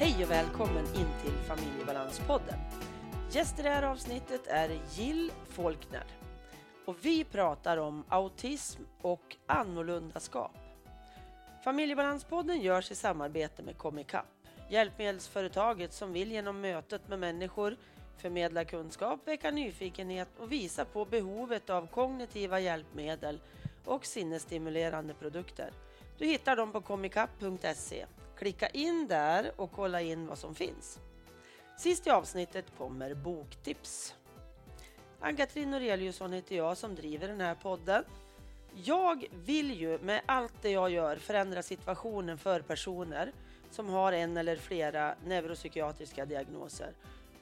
Hej och välkommen in till Familjebalanspodden. Gäst i det här avsnittet är Jill Folkner. Och vi pratar om autism och annorlundaskap. Familjebalanspodden görs i samarbete med Comicap, hjälpmedelsföretaget som vill genom mötet med människor förmedla kunskap, väcka nyfikenhet och visa på behovet av kognitiva hjälpmedel och sinnesstimulerande produkter. Du hittar dem på comicap.se. Klicka in där och kolla in vad som finns. Sist i avsnittet kommer boktips. Ann-Katrin Noreliusson heter jag som driver den här podden. Jag vill ju med allt det jag gör förändra situationen för personer som har en eller flera neuropsykiatriska diagnoser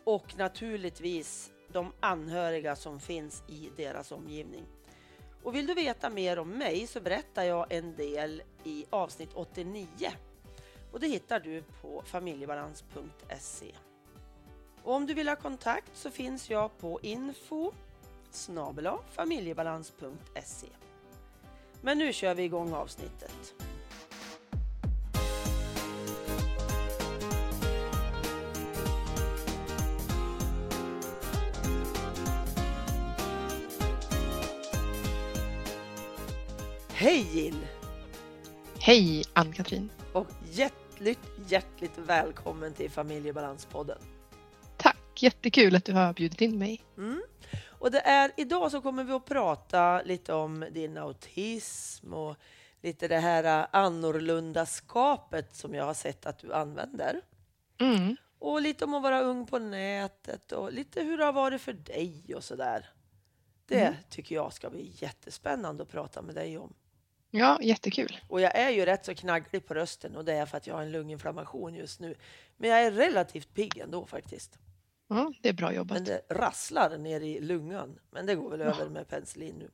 och naturligtvis de anhöriga som finns i deras omgivning. Och vill du veta mer om mig så berättar jag en del i avsnitt 89 och det hittar du på familjebalans.se. Och om du vill ha kontakt så finns jag på info familjebalans.se. Men nu kör vi igång avsnittet. Hej Jill! Hej Ann-Katrin! Och hjärtligt, hjärtligt välkommen till Familjebalanspodden. Tack! Jättekul att du har bjudit in mig. Mm. Och det är, idag så kommer vi att prata lite om din autism och lite det här annorlundaskapet som jag har sett att du använder. Mm. Och lite om att vara ung på nätet och lite hur det har varit för dig och sådär. Det Mm. tycker jag ska bli jättespännande att prata med dig om. Ja, jättekul. Och jag är ju rätt så knagglig på rösten och det är för att jag har en lunginflammation just nu. Men jag är relativt pigg ändå faktiskt. Ja, det är bra jobbat. Men det rasslar ner i lungan. Men det går väl Ja. över med penicillin nu.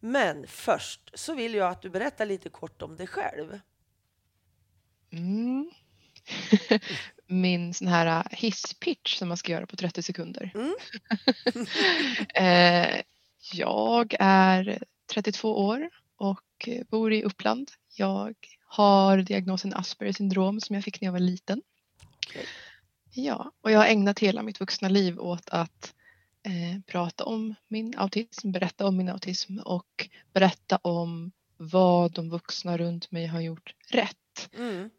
Men först så vill jag att du berättar lite kort om dig själv. Mm. Min sån här äh, hisspitch som man ska göra på 30 sekunder. Mm. Eh, jag är 32 år och bor i Uppland. Jag har diagnosen Asperger syndrom som jag fick när jag var liten. Okej. Ja, och jag har ägnat hela mitt vuxna liv åt att eh, prata om min autism, berätta om min autism och berätta om vad de vuxna runt mig har gjort rätt. Mm.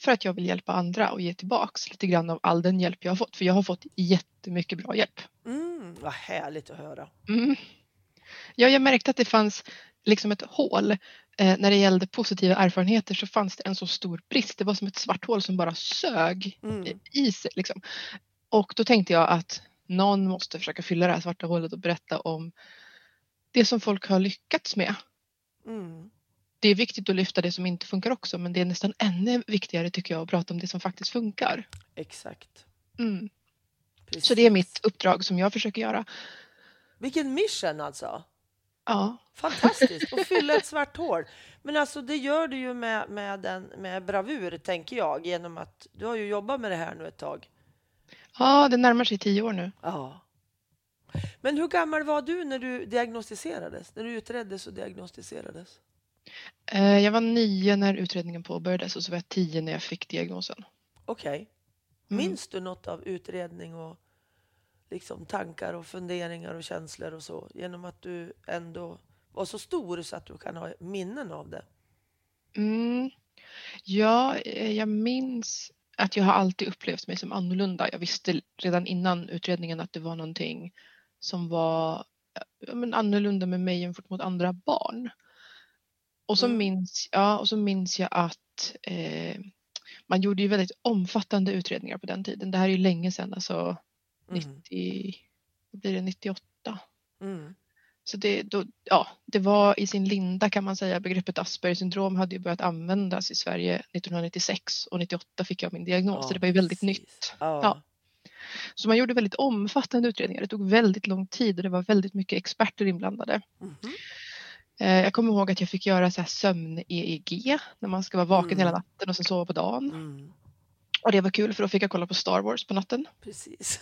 För att jag vill hjälpa andra och ge tillbaks lite grann av all den hjälp jag har fått. För jag har fått jättemycket bra hjälp. Mm. Vad härligt att höra. Mm. Ja, jag märkte att det fanns liksom ett hål. Eh, när det gällde positiva erfarenheter så fanns det en så stor brist. Det var som ett svart hål som bara sög Mm. i sig. Liksom. Och då tänkte jag att någon måste försöka fylla det här svarta hålet och berätta om det som folk har lyckats med. Mm. Det är viktigt att lyfta det som inte funkar också men det är nästan ännu viktigare tycker jag att prata om det som faktiskt funkar. Exakt. Mm. Så det är mitt uppdrag som jag försöker göra. Vilken mission alltså. Ja, Fantastiskt, att fylla ett svart hål. Men alltså det gör du ju med, med, den, med bravur, tänker jag, genom att du har ju jobbat med det här nu ett tag. ja det närmar sig tio år nu. Ja. Men hur gammal var du när du diagnostiserades? När du utreddes och diagnostiserades? Eh, Jag var nio när utredningen påbörjades och så var jag tio när jag fick diagnosen. Okej. Mm. Minns du något av utredning och liksom tankar och funderingar och känslor och så? Genom att du ändå var så stor så att du kan ha minnen av det. Mm. Ja, eh, jag minns att jag har alltid upplevt mig som annorlunda. Jag visste redan innan utredningen att det var någonting som var ja, men annorlunda med mig jämfört mot andra barn. Och så, Mm. minns, ja, och så minns jag att eh, man gjorde ju väldigt omfattande utredningar på den tiden. Det här är ju länge sedan, alltså Mm. 90, vad blir det, 98. Mm. Så det, då, ja, det var i sin linda kan man säga. Begreppet Asperger syndrom hade ju börjat användas i Sverige 1996 och 98 fick jag min diagnos. Ja, så det var ju väldigt precis. nytt. Ja. Ja. Så man gjorde väldigt omfattande utredningar. Det tog väldigt lång tid och det var väldigt mycket experter inblandade. Eh, Jag kommer ihåg att jag fick göra så sömn-EEG när man ska vara vaken Mm. hela natten och sen sova på dagen. Mm. Och det var kul för då fick jag kolla på Star Wars på natten. Precis.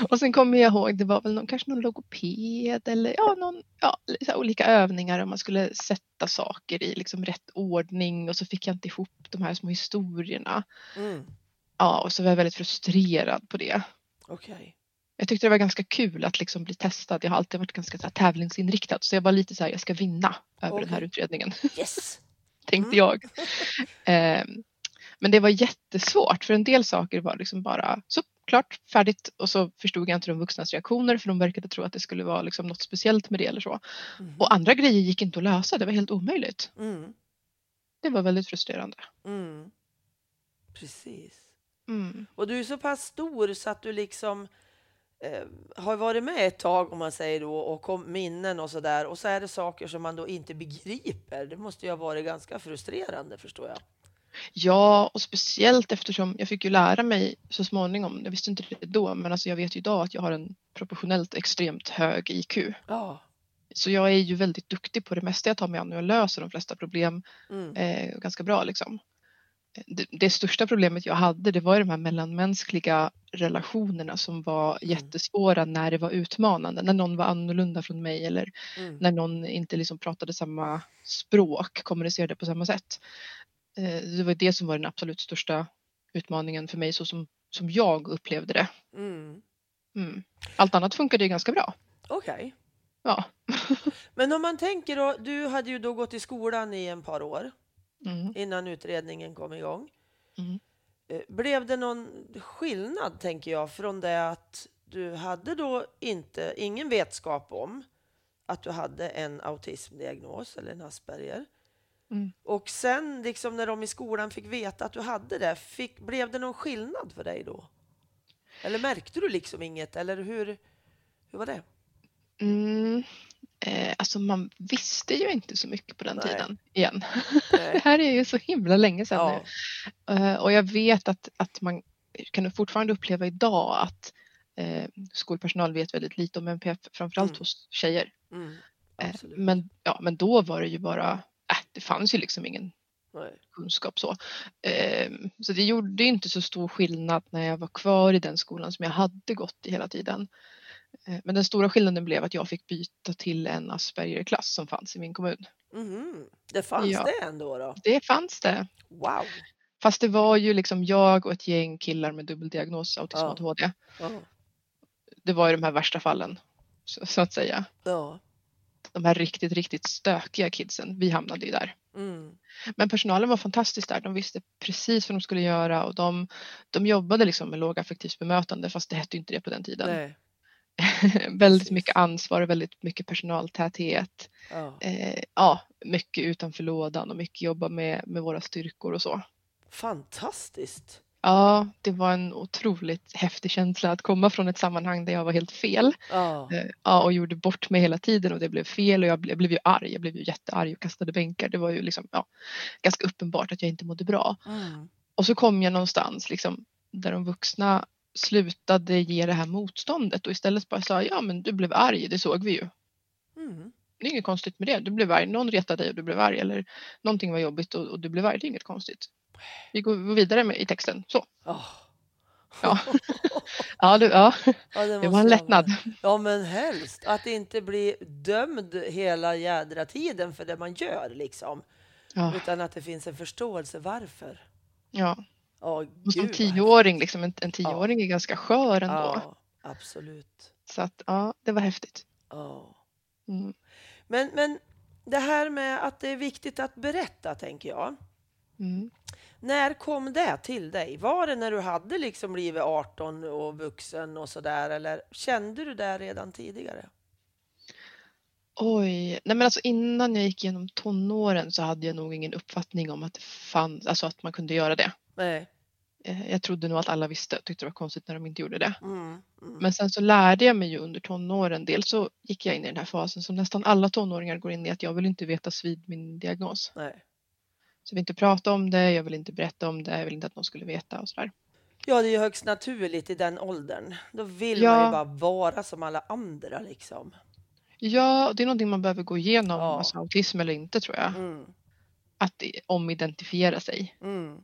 och sen kommer jag ihåg, det var väl någon, kanske någon logoped eller ja, någon, ja, olika övningar om man skulle sätta saker i liksom rätt ordning och så fick jag inte ihop de här små historierna. Mm. Ja, och så var jag väldigt frustrerad på det. Okej. Jag tyckte det var ganska kul att liksom bli testad. Jag har alltid varit ganska så här, tävlingsinriktad så jag var lite så här, jag ska vinna över den här utredningen, Yes! Tänkte Mm. jag. Ehm, men det var jättesvårt för en del saker var liksom bara så klart färdigt och så förstod jag inte de vuxnas reaktioner för de verkade tro att det skulle vara liksom något speciellt med det eller så. Mhm. Och andra grejer gick inte att lösa, det var helt omöjligt. Mm. Det var väldigt frustrerande. Mm. Precis. Mm. Och du är så pass stor så att du liksom eh, har varit med ett tag om man säger då och kom minnen och så där och så är det saker som man då inte begriper. Det måste ju ha varit ganska frustrerande förstår jag. Ja, och speciellt eftersom jag fick ju lära mig så småningom, jag visste inte det då, men alltså jag vet ju idag att jag har en proportionellt extremt hög IQ. Ja. Så jag är ju väldigt duktig på det mesta jag tar mig an och jag löser de flesta problem Mm. eh, ganska bra liksom. Det, det största problemet jag hade det var ju de här mellanmänskliga relationerna som var Mm. jättesvåra när det var utmanande, när någon var annorlunda från mig eller Mm. när någon inte liksom pratade samma språk, kommunicerade på samma sätt. Eh, det var det som var den absolut största utmaningen för mig så som, som jag upplevde det. Mm. Mm. Allt annat funkade ju ganska bra. Okej. Ja. Men om man tänker då, du hade ju då gått i skolan i en par år Mm. innan utredningen kom igång. Mm. Eh, Blev det någon skillnad, tänker jag, från det att du hade då inte, ingen vetskap om att du hade en autismdiagnos eller en Asperger. Mm. Och sen liksom när de i skolan fick veta att du hade det, fick, blev det någon skillnad för dig då? Eller märkte du liksom inget? Eller hur, hur var det? Mm. Eh, alltså man visste ju inte så mycket på den Nej. tiden igen. Det här är ju så himla länge sedan Ja. nu. Eh, och jag vet att, att man kan fortfarande uppleva idag att eh, skolpersonal vet väldigt lite om NPF, framförallt Mm. hos tjejer. Mm, Eh, men, ja, men då var det ju bara, äh, det fanns ju liksom ingen Nej. kunskap så. Eh, så det gjorde inte så stor skillnad när jag var kvar i den skolan som jag hade gått i hela tiden. Eh, men den stora skillnaden blev att jag fick byta till en Aspergerklass som fanns i min kommun. Mhm. Det fanns Ja. det ändå då? Det fanns det. Wow! Fast det var ju liksom jag och ett gäng killar med dubbeldiagnos, autism och. ADHD. Ja. Det var ju de här värsta fallen, så, så att säga. ja. De här riktigt, riktigt stökiga kidsen, vi hamnade ju där. Mm. Men personalen var fantastisk där. De visste precis vad de skulle göra och de, de jobbade liksom med lågaffektivt bemötande fast det hette inte det på den tiden. Nej. väldigt mycket ansvar och väldigt mycket personaltäthet. Ja. Eh, ja, mycket utanför lådan och mycket jobba med, med våra styrkor och så. Fantastiskt! Ja, det var en otroligt häftig känsla att komma från ett sammanhang där jag var helt fel. Ja. Eh, Ja, och gjorde bort mig hela tiden och det blev fel och jag blev, jag blev ju arg. Jag blev ju jättearg och kastade bänkar. Det var ju liksom, ja, ganska uppenbart att jag inte mådde bra. Mm. Och så kom jag någonstans liksom, där de vuxna slutade ge det här motståndet och istället bara sa ja men du blev arg, det såg vi ju. Mm. Det är inget konstigt med det. Du blev arg. Någon retade dig och du blev arg eller någonting var jobbigt och, och du blev arg. Det är inget konstigt. Vi går, vidare med, i texten. Så. Ja. Ja. Ja, du, ja. Ja, det måste var en lättnad. Ja, men helst. Att inte bli dömd hela jädra tiden för det man gör, liksom. Ja, Utan att det finns en förståelse varför. ja. Ja, Och som tioåring, liksom, en, en tioåring är ganska skör ändå. Ja, absolut. Så att, ja, det var häftigt. Ja. Mm. Men, men det här med att det är viktigt att berätta, tänker jag. Mm. När kom det till dig? Var det när du hade liksom blivit 18 och vuxen och sådär? Eller kände du det redan tidigare? Oj, nej men alltså innan jag gick igenom tonåren så hade jag nog ingen uppfattning om att det fanns, alltså att man kunde göra det. Nej. Eh, Jag trodde nog att alla visste och tyckte det var konstigt när de inte gjorde det. Mm, mm. Men sen så lärde jag mig ju under tonåren, dels så gick jag in i den här fasen som nästan alla tonåringar går in i att jag vill inte veta vid min diagnos. Nej. Så jag vill inte prata om det, jag vill inte berätta om det, jag vill inte att någon skulle veta och sådär. Ja, det är ju högst naturligt i den åldern. Då vill Ja. man ju bara vara som alla andra liksom. Ja, det är någonting man behöver gå igenom, Ja. alltså autism eller inte tror jag. Mm, Att omidentifiera sig. mm,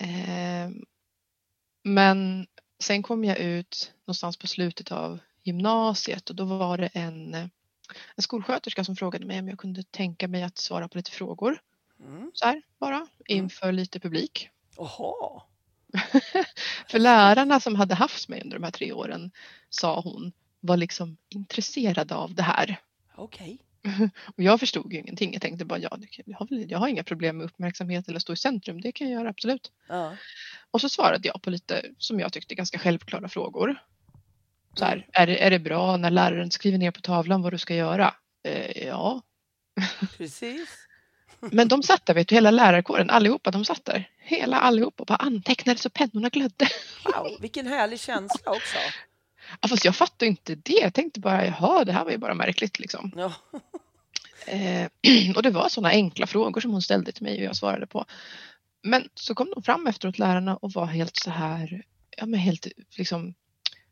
Ehm, men sen kom jag ut någonstans på slutet av gymnasiet och då var det en, en skolsköterska som frågade mig om jag kunde tänka mig att svara på lite frågor. Mm. Så här bara, inför lite publik. Oha. För lärarna som hade haft mig under de här tre åren, sa hon, var liksom intresserade av det här. Okej. Och jag förstod ju ingenting. Jag tänkte bara, ja, jag har, väl, jag har inga problem med uppmärksamhet eller stå i centrum. Det kan jag göra absolut. Ja. Och så svarade jag på lite, som jag tyckte, ganska självklara frågor. Så här, är, det, är det bra när läraren skriver ner på tavlan vad du ska göra? Eh, ja. Precis. Men de satt där, vet du, hela lärarkåren, allihopa, de satt där. Hela allihopa bara antecknade så pennorna glödde. Wow, vilken härlig känsla också. Ja, fast jag fattade inte det. Jag tänkte bara, jaha, det här var ju bara märkligt liksom. Ja. Eh, och det var sådana enkla frågor som hon ställde till mig och jag svarade på. Men så kom de fram efteråt lärarna och var helt så här, ja men helt liksom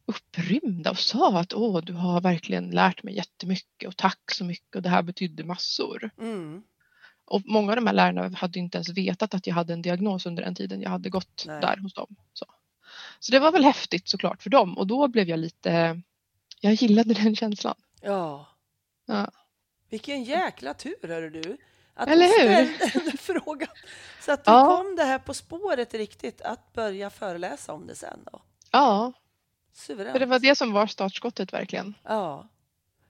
upprymda och sa att åh, du har verkligen lärt mig jättemycket och tack så mycket och det här betydde massor. Mm. Och många av de här lärarna hade inte ens vetat att jag hade en diagnos under den tiden jag hade gått Nej. där hos dem. Så. Så det var väl häftigt såklart för dem och då blev jag lite, jag gillade den känslan. Ja. Ja. Vilken jäkla tur, hörru du. Att Eller hur? ställde den frågan. Så att du Ja. kom det här på spåret riktigt, att börja föreläsa om det sen då. Ja, Suveränt. för det var det som var startskottet verkligen. Ja.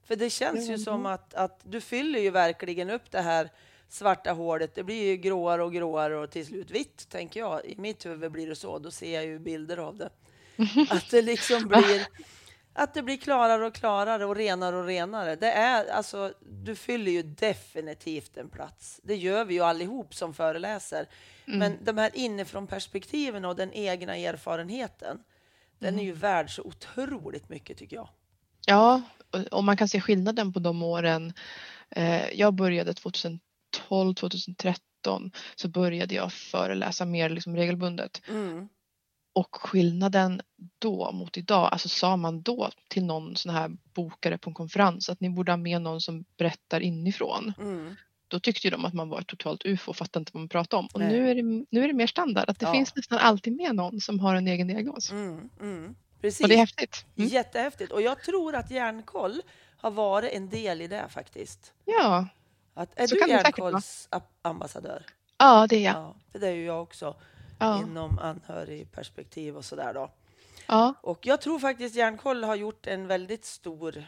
För det känns ju Mm. som att, att du fyller ju verkligen upp det här svarta hålet. Det blir ju gråare och gråare och till slut vitt, tänker jag. I mitt huvud blir det så. Då ser jag ju bilder av det. Att det liksom blir att det blir klarare och klarare och renare och renare. Det är alltså, du fyller ju definitivt en plats. Det gör vi ju allihop som föreläser. Mm. Men de här inifrån perspektiven och den egna erfarenheten, den är Mm. ju värd så otroligt mycket tycker jag. Ja, och- man kan se skillnaden på de åren. Eh, Jag började 2012, 2013 så började jag föreläsa mer liksom regelbundet. Mm. Och skillnaden då mot idag, alltså sa man då till någon sån här bokare på en konferens att ni borde ha med någon som berättar inifrån. Mm. Då tyckte de att man var ett totalt ufo och fattade inte vad man pratade om. Och Nej. nu är, det, nu är det mer standard att det Ja. finns nästan alltid med någon som har en egen diagnos. Mm. Mm. Precis. Och det är häftigt. Mm. Jättehäftigt. Och jag tror att Hjärnkoll har varit en del i det faktiskt. Ja. Att, är Så du kan det säkert vara. Hjärnkolls ap- ambassadör? ja, det är jag. Ja, för det är ju jag också Ja. inom anhörigperspektiv och sådär då. Ja. Och jag tror faktiskt Hjärnkoll har gjort en väldigt stor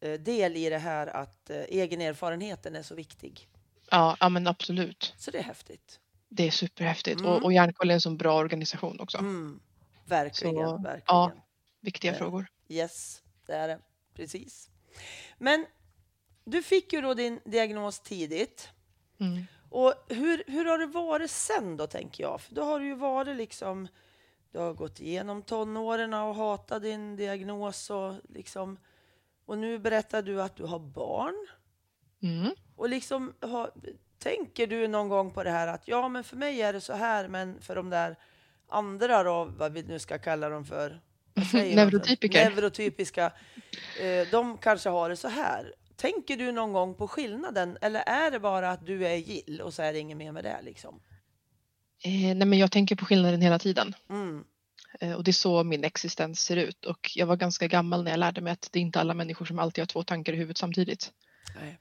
eh, del i det här att eh, egen erfarenheten är så viktig. Ja, ja, men absolut. Så det är häftigt. Det är superhäftigt. Mm. Och, och Hjärnkoll är en sån bra organisation också. Mm. Verkligen, Så, verkligen. ja. Viktiga Eh. frågor. Yes, det är det. Precis. Men du fick ju då din diagnos tidigt. Mm. Och hur, hur har det varit sen då, tänker jag? För då har du ju varit liksom... Du har gått igenom tonåren och hatat din diagnos och liksom... Och nu berättar du att du har barn. Mm. Och liksom, har, tänker du någon gång på det här att ja, men för mig är det så här, men för de där andra då, vad vi nu ska kalla dem för? Neurotypiker. Neurotypiska. Eh, de kanske har det så här. Tänker du någon gång på skillnaden eller är det bara att du är gill och så är det inget mer med det liksom? Eh, nej, men jag tänker på skillnaden hela tiden. Mm. Eh, och det är så min existens ser ut. Och jag var ganska gammal när jag lärde mig att det är inte alla människor som alltid har två tankar i huvudet samtidigt. Nej.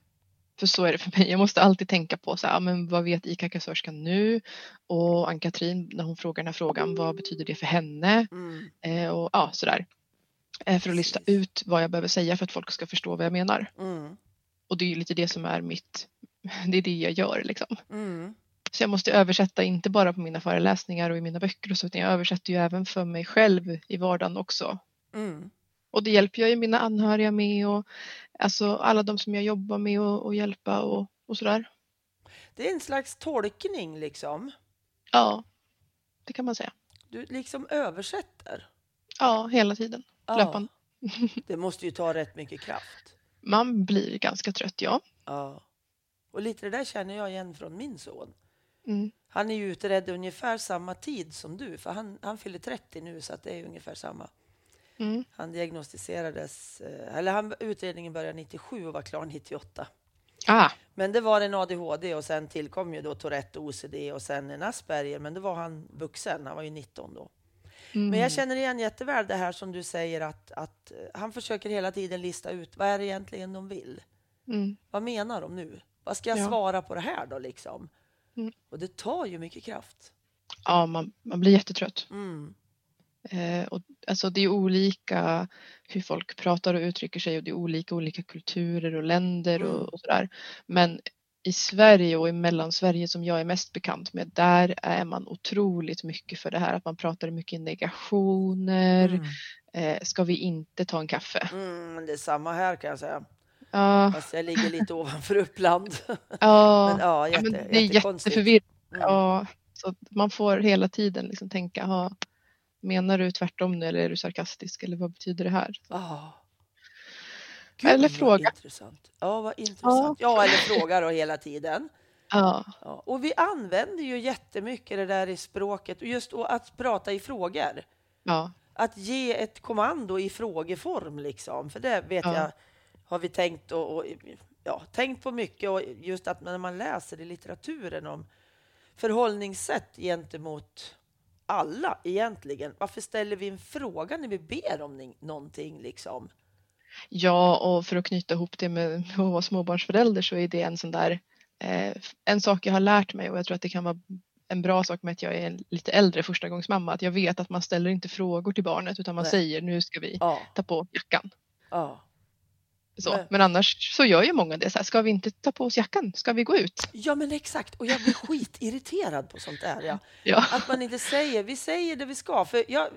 För så är det för mig. Jag måste alltid tänka på så här, men vad vet ICA-kassörskan nu? Och Ann-Katrin, när hon frågar den här frågan, vad betyder det för henne? Mm. Eh, och ja, sådär. Eh, för att lista ut vad jag behöver säga för att folk ska förstå vad jag menar. Mm. Och det är ju lite det som är mitt, det är det jag gör liksom. Mm. Så jag måste översätta inte bara på mina föreläsningar och i mina böcker och så, utan jag översätter ju även för mig själv i vardagen också. Mm. Och det hjälper jag ju mina anhöriga med och alltså alla de som jag jobbar med och, och hjälpa och, och sådär. Det är en slags tolkning liksom. Ja, det kan man säga. Du liksom översätter. Ja, hela tiden. Ja. Löpande. Det måste ju ta rätt mycket kraft. Man blir ganska trött, ja. Ja. Och lite det där känner jag igen från min son. Mm. Han är ju utredd ungefär samma tid som du, för han, han fyller 30 nu så att det är ungefär samma. Mm. Han diagnostiserades, eh, eller han, utredningen började 97 och var klar 98. Ah, Men det var en ADHD och sen tillkom ju då Tourette och OCD och sen en Asperger, men då var han vuxen, han var ju 19 då. Men Mm. jag känner igen jätteväl det här som du säger att, att eh, han försöker hela tiden lista ut vad är det egentligen de vill? Mm. Vad menar de nu? Vad ska jag Ja. svara på det här då liksom? Mm. Och det tar ju mycket kraft. Ja, man, man blir jättetrött. Mm. Eh, och, alltså det är olika hur folk pratar och uttrycker sig och det är olika olika kulturer och länder Mm. och, och sådär. Men i Sverige och i Mellansverige som jag är mest bekant med, där är man otroligt mycket för det här att man pratar mycket negationer. Mm. Eh, ska vi inte ta en kaffe? Mm, det är samma här kan jag säga. Ja, Fast jag ligger lite ovanför Uppland. ja, Men ja, ja, jätte, men det är jätteförvirrande. Mm. Ja, så man får hela tiden liksom tänka, menar du tvärtom nu eller är du sarkastisk eller vad betyder det här? Ah. Eller fråga. Intressant. Ja, vad intressant. Ja. eller fråga då hela tiden. Ja, Ja. Och vi använder ju jättemycket det där i språket, och just att prata i frågor. ja, Att ge ett kommando i frågeform, liksom. För det vet Ja. jag har vi tänkt, och, och, ja, tänkt på mycket. Och just att när man läser i litteraturen om förhållningssätt gentemot alla egentligen. Varför ställer vi en fråga när vi ber om någonting? Liksom? Ja, och för att knyta ihop det med att vara småbarnsförälder så är det en sån där eh, en sak jag har lärt mig och jag tror att det kan vara en bra sak med att jag är en lite äldre förstagångsmamma att jag vet att man ställer inte frågor till barnet utan man Nej. säger nu ska vi Ja, ta på jackan. ja. Så. Nej. Men annars så gör ju många det så här, ska vi inte ta på oss jackan? Ska vi gå ut? ja, men exakt. Och jag blir skitirriterad på sånt där. Ja. Ja, Att man inte säger, vi säger det vi ska. För jag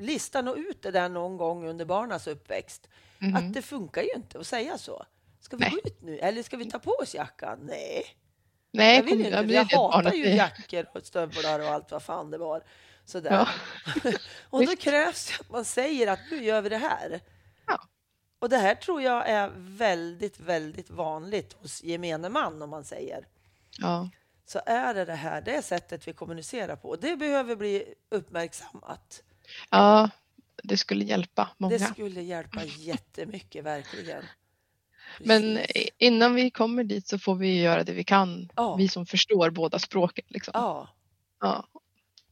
listar nog ut det där någon gång under barnas uppväxt. Mhm. Att det funkar ju inte att säga så. Ska vi Nej. gå ut nu? Eller ska vi ta på oss jackan? Nej, nej, jag vill kom- inte. jag Jag hatar ju jackor och stövlar och allt vad fan det var. Sådär. Ja. och då krävs det att man säger att nu gör vi det här. Ja. Och det här tror jag är väldigt, väldigt vanligt hos gemene man om man säger. Ja, Så är det det här, det är sättet vi kommunicerar på. Det behöver bli uppmärksammat. Ja, det skulle hjälpa många. Det skulle hjälpa jättemycket, verkligen. Men Precis. innan vi kommer dit så får vi göra det vi kan, Ja. vi som förstår båda språken. Liksom. Ja, Ja.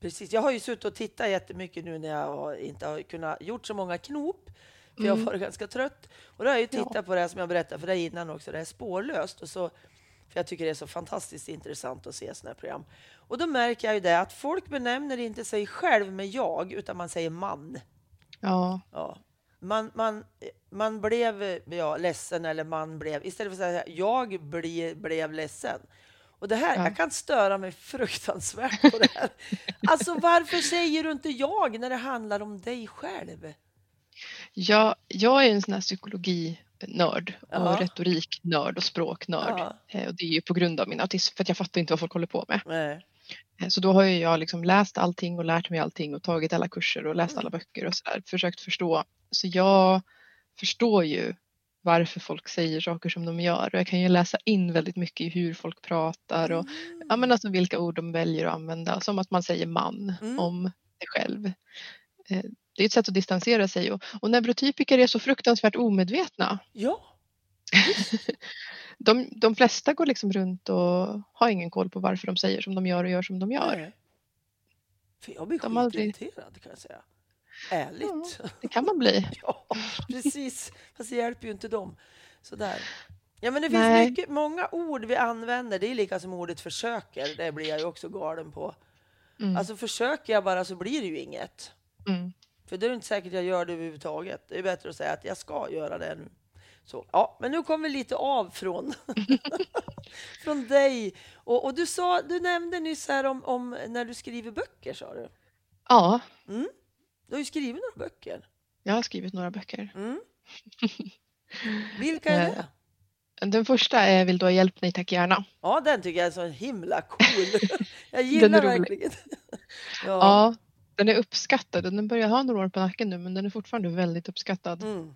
precis. Jag har ju suttit och tittat jättemycket nu när jag inte har kunnat gjort så många knop. För jag har Mm. varit ganska trött. Och då har jag ju Ja. tittat på det här som jag berättade för dig innan också, det här spårlöst. Och så, för jag tycker det är så fantastiskt intressant att se sådana här program. Och då märker jag ju det att folk benämner inte sig själv med jag, utan man säger man. Ja, Ja. Man, man, man blev ja, ledsen eller man blev, istället för att säga jag bli, blev ledsen. Och det här, Ja. jag kan störa mig fruktansvärt på det här. Alltså varför säger du inte jag när det handlar om dig själv? jag, jag är en sån här psykologinörd och Ja. retoriknörd och språknörd. Ja. Eh, Och det är ju på grund av min autism för att jag fattar inte vad folk håller på med. Nej. Eh, Så då har ju jag liksom läst allting och lärt mig allting och tagit alla kurser och läst Mm. alla böcker och sådär. Försökt förstå. Så jag förstår ju varför folk säger saker som de gör och jag kan ju läsa in väldigt mycket i hur folk pratar och ja, men alltså vilka ord de väljer att använda. Som att man säger man Mm. om sig själv. Det är ett sätt att distansera sig och, och neurotypiker är så fruktansvärt omedvetna. Ja, De, de flesta går liksom runt och har ingen koll på varför de säger som de gör och gör som de gör. nej. För jag blir har aldrig- skitirriterad kan jag säga. Ärligt. Det kan man bli. Ja, precis. Fast det hjälper ju inte dem. Sådär. Ja, men det finns Nej. mycket, många ord vi använder. Det är lika som ordet försöker. Det blir jag ju också galen på. Mm. Alltså försöker jag bara så blir det ju inget. Mm. För det är inte säkert jag gör det överhuvudtaget. Det är bättre att säga att jag ska göra det nu. Så, ja, men nu kommer vi lite av från, från dig. Och, och du, sa, du nämnde nyss här om, om när du skriver böcker, sa du. Ja, Du har ju skrivit några böcker. jag har skrivit några böcker. Mm. Vilka är Eh, det? Den första är Vill du ha hjälp? Nej tack gärna. Ja, den tycker jag är så himla cool. Jag gillar verkligen. Ja. Ja, den är uppskattad och den börjar ha några år på nacken nu men den är fortfarande väldigt uppskattad. Mm.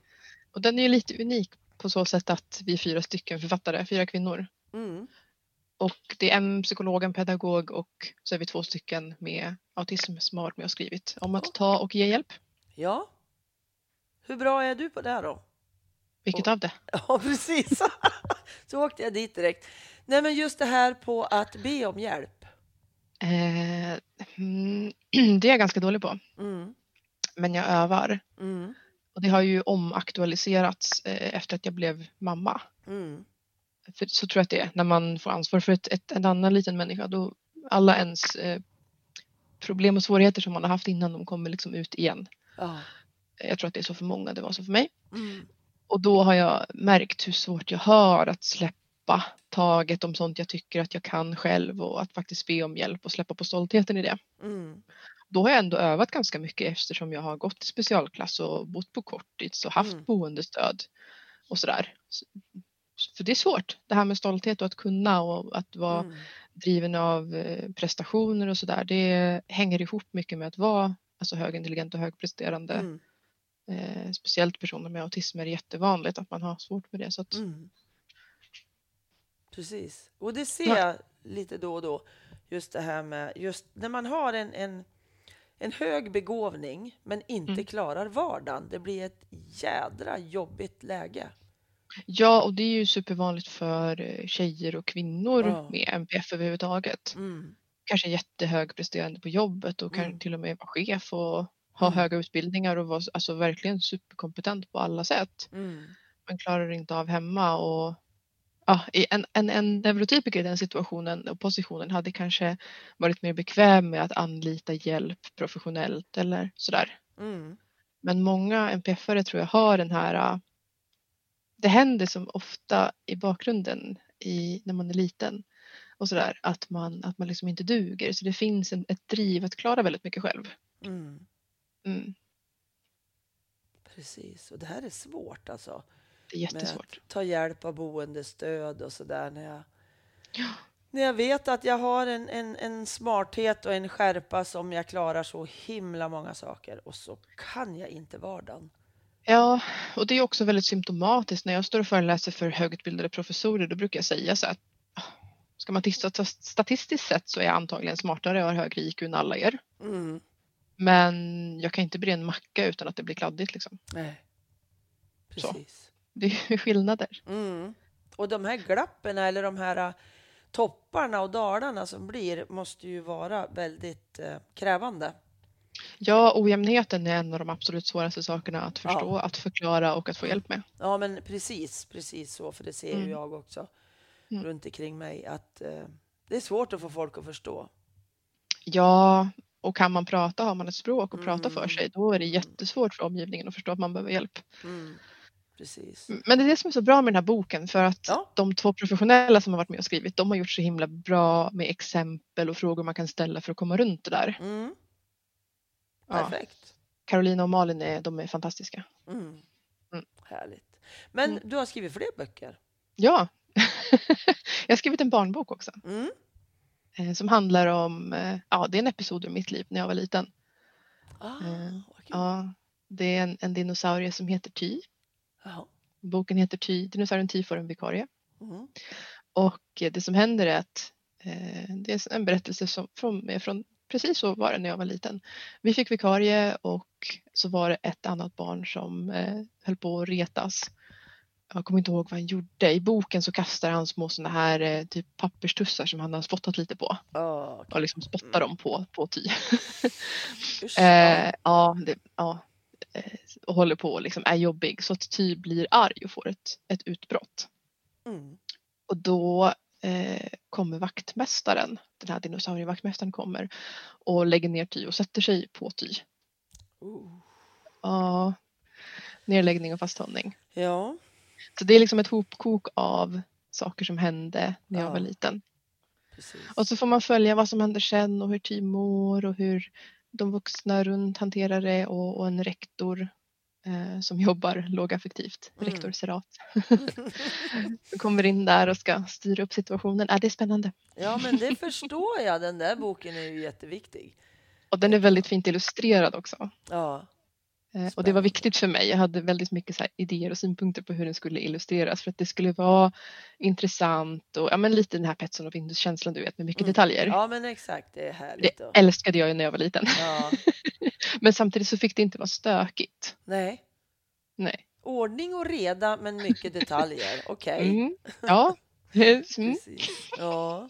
Och den är lite unik på så sätt att vi är fyra stycken författare, fyra kvinnor. Mm. Och det är en psykolog, en pedagog och så är vi två stycken med autism som har varit med och skrivit om att ta och ge hjälp. ja. Hur bra är du på det då? Vilket av det? Ja, precis. Så åkte jag dit direkt. Nej, men just det här på att be om hjälp. Eh, Mm, det är jag ganska dålig på. Mm. Men jag övar. Mm. Och det har ju omaktualiserats eh, efter att jag blev mamma. Mm. För så tror jag att det är. När man får ansvar för ett, ett, en annan liten människa. Då alla ens eh, problem och svårigheter som man har haft innan de kommer liksom ut igen. Ja. Jag tror att det är så för många. Det var så för mig. Mm. Och då har jag märkt hur svårt jag har att släppa taget om sånt jag tycker att jag kan själv och att faktiskt be om hjälp och släppa på stoltheten i det. Mm. Då har jag ändå övat ganska mycket eftersom jag har gått i specialklass och bott på korttids och haft Mm. boendestöd och sådär. Så- För det är svårt det här med stolthet och att kunna och att vara Mm. driven av eh, prestationer och sådär. Det hänger ihop mycket med att vara alltså, högintelligent och högpresterande. Mm. Eh, speciellt personer med autism är det jättevanligt att man har svårt med det. Så att, Mm. Precis. Och det ser Ja. jag lite då och då. Just det här med just när man har en, en, en hög begåvning men inte Mm. klarar vardagen. Det blir ett jädra jobbigt läge. Ja, och det är ju supervanligt för eh, tjejer och kvinnor Ja. med MPF överhuvudtaget. Mm. Kanske jättehögpresterande på jobbet och kan Mm. till och med vara chef och ha Mm. höga utbildningar och vara alltså, verkligen superkompetent på alla sätt. Mm. Men klarar inte av hemma och ja, en, en, en neurotypiker i den situationen och positionen hade kanske varit mer bekväm med att anlita hjälp professionellt eller sådär. Mm. Men många NPF-are tror jag har den här äh, det händer som ofta i bakgrunden i, när man är liten och sådär att man, att man liksom inte duger. Så det finns en, ett driv att klara väldigt mycket själv. Mm. Mm, Precis. Och det här är svårt alltså. Det är jättesvårt. ta hjälp av boendestöd och sådär när jag Ja. När jag vet att jag har en, en, en smarthet och en skärpa som jag klarar så himla många saker och så kan jag inte vardagen. Ja, och det är också väldigt symptomatiskt. När jag står och föreläser för högutbildade professorer då brukar jag säga så att "Ah, ska man titta statistiskt sett så är jag antagligen smartare och har högre IQ än alla er. Mm. Men jag kan inte bre en macka utan att det blir kladdigt liksom. Nej. Så. Det är ju skillnader. Mm. Och de här glappen eller de här äh, topparna och dalarna som blir måste ju vara väldigt eh, krävande. Ja, ojämnheten är en av de absolut svåraste sakerna att förstå, att förklara och att få hjälp med. Ja, men precis, precis så, för det ser ju Mm. jag också Mm. runt omkring mig att eh, det är svårt att få folk att förstå. Ja, och kan man prata, har man ett språk och prata för Mm. sig, då är det jättesvårt för omgivningen att förstå att man behöver hjälp. Mm. Precis. Men det är det som är så bra med den här boken för att Ja. de två professionella som har varit med och skrivit, de har gjort så himla bra med exempel och frågor man kan ställa för att komma runt det där. Mm. Ja. Perfekt. Carolina och Malin är, de är fantastiska. Mm. Mm. Härligt. Men Mm. du har skrivit fler böcker? Ja, jag har skrivit en barnbok också Mm. eh, som handlar om, eh, ja det är en episod ur mitt liv när jag var liten. Ah, Eh, vad kul. Ja, det är en, en dinosaurie som heter Ty. Jaha. Boken heter Ty, dinosaurien Ty får en vikarie. Mm. Och eh, det som händer är att eh, det är en berättelse som, från, från precis så var det när jag var liten. Vi fick vikarie och så var det ett annat barn som eh, höll på att retas. Jag kommer inte ihåg vad han gjorde. I boken så kastar han små sådana här eh, typ papperstussar som han har spottat lite på Ah, okej. och liksom spottar dem på, på Ty. Usch. Eh, ja, det, ja, och håller på och liksom är jobbig så att Ty blir arg och får ett, ett utbrott. Mm. Och då eh, kommer vaktmästaren, den här dinosaurievaktmästaren kommer och lägger ner Ty och sätter sig på Ty. Oh. Ja, nedläggning och fasthållning. Ja. Så det är liksom ett hopkok av saker som hände när jag Ja. var liten. Precis. Och så får man följa vad som händer sen och hur Ty mår och hur de vuxna runt hanterar det och, och en rektor eh, som jobbar lågaffektivt, Mm. rektor Serat, som kommer in där och ska styra upp situationen. Äh, det är spännande. ja, men det förstår jag. Den där boken är ju jätteviktig. Och den är väldigt fint illustrerad också. Ja. Eh, och det Spännande. var viktigt för mig. Jag hade väldigt mycket så idéer och synpunkter på hur den skulle illustreras för att det skulle vara intressant och ja, men lite den här Petson och Findus-känslan du vet med mycket Mm. detaljer. ja, men exakt. Det är härligt. Det Då. älskade jag ju när jag var liten. Ja. Men samtidigt så fick det inte vara stökigt. Nej. Nej. Ordning och reda, men mycket detaljer. Okej. Mm. Ja. Mm. Precis. Ja.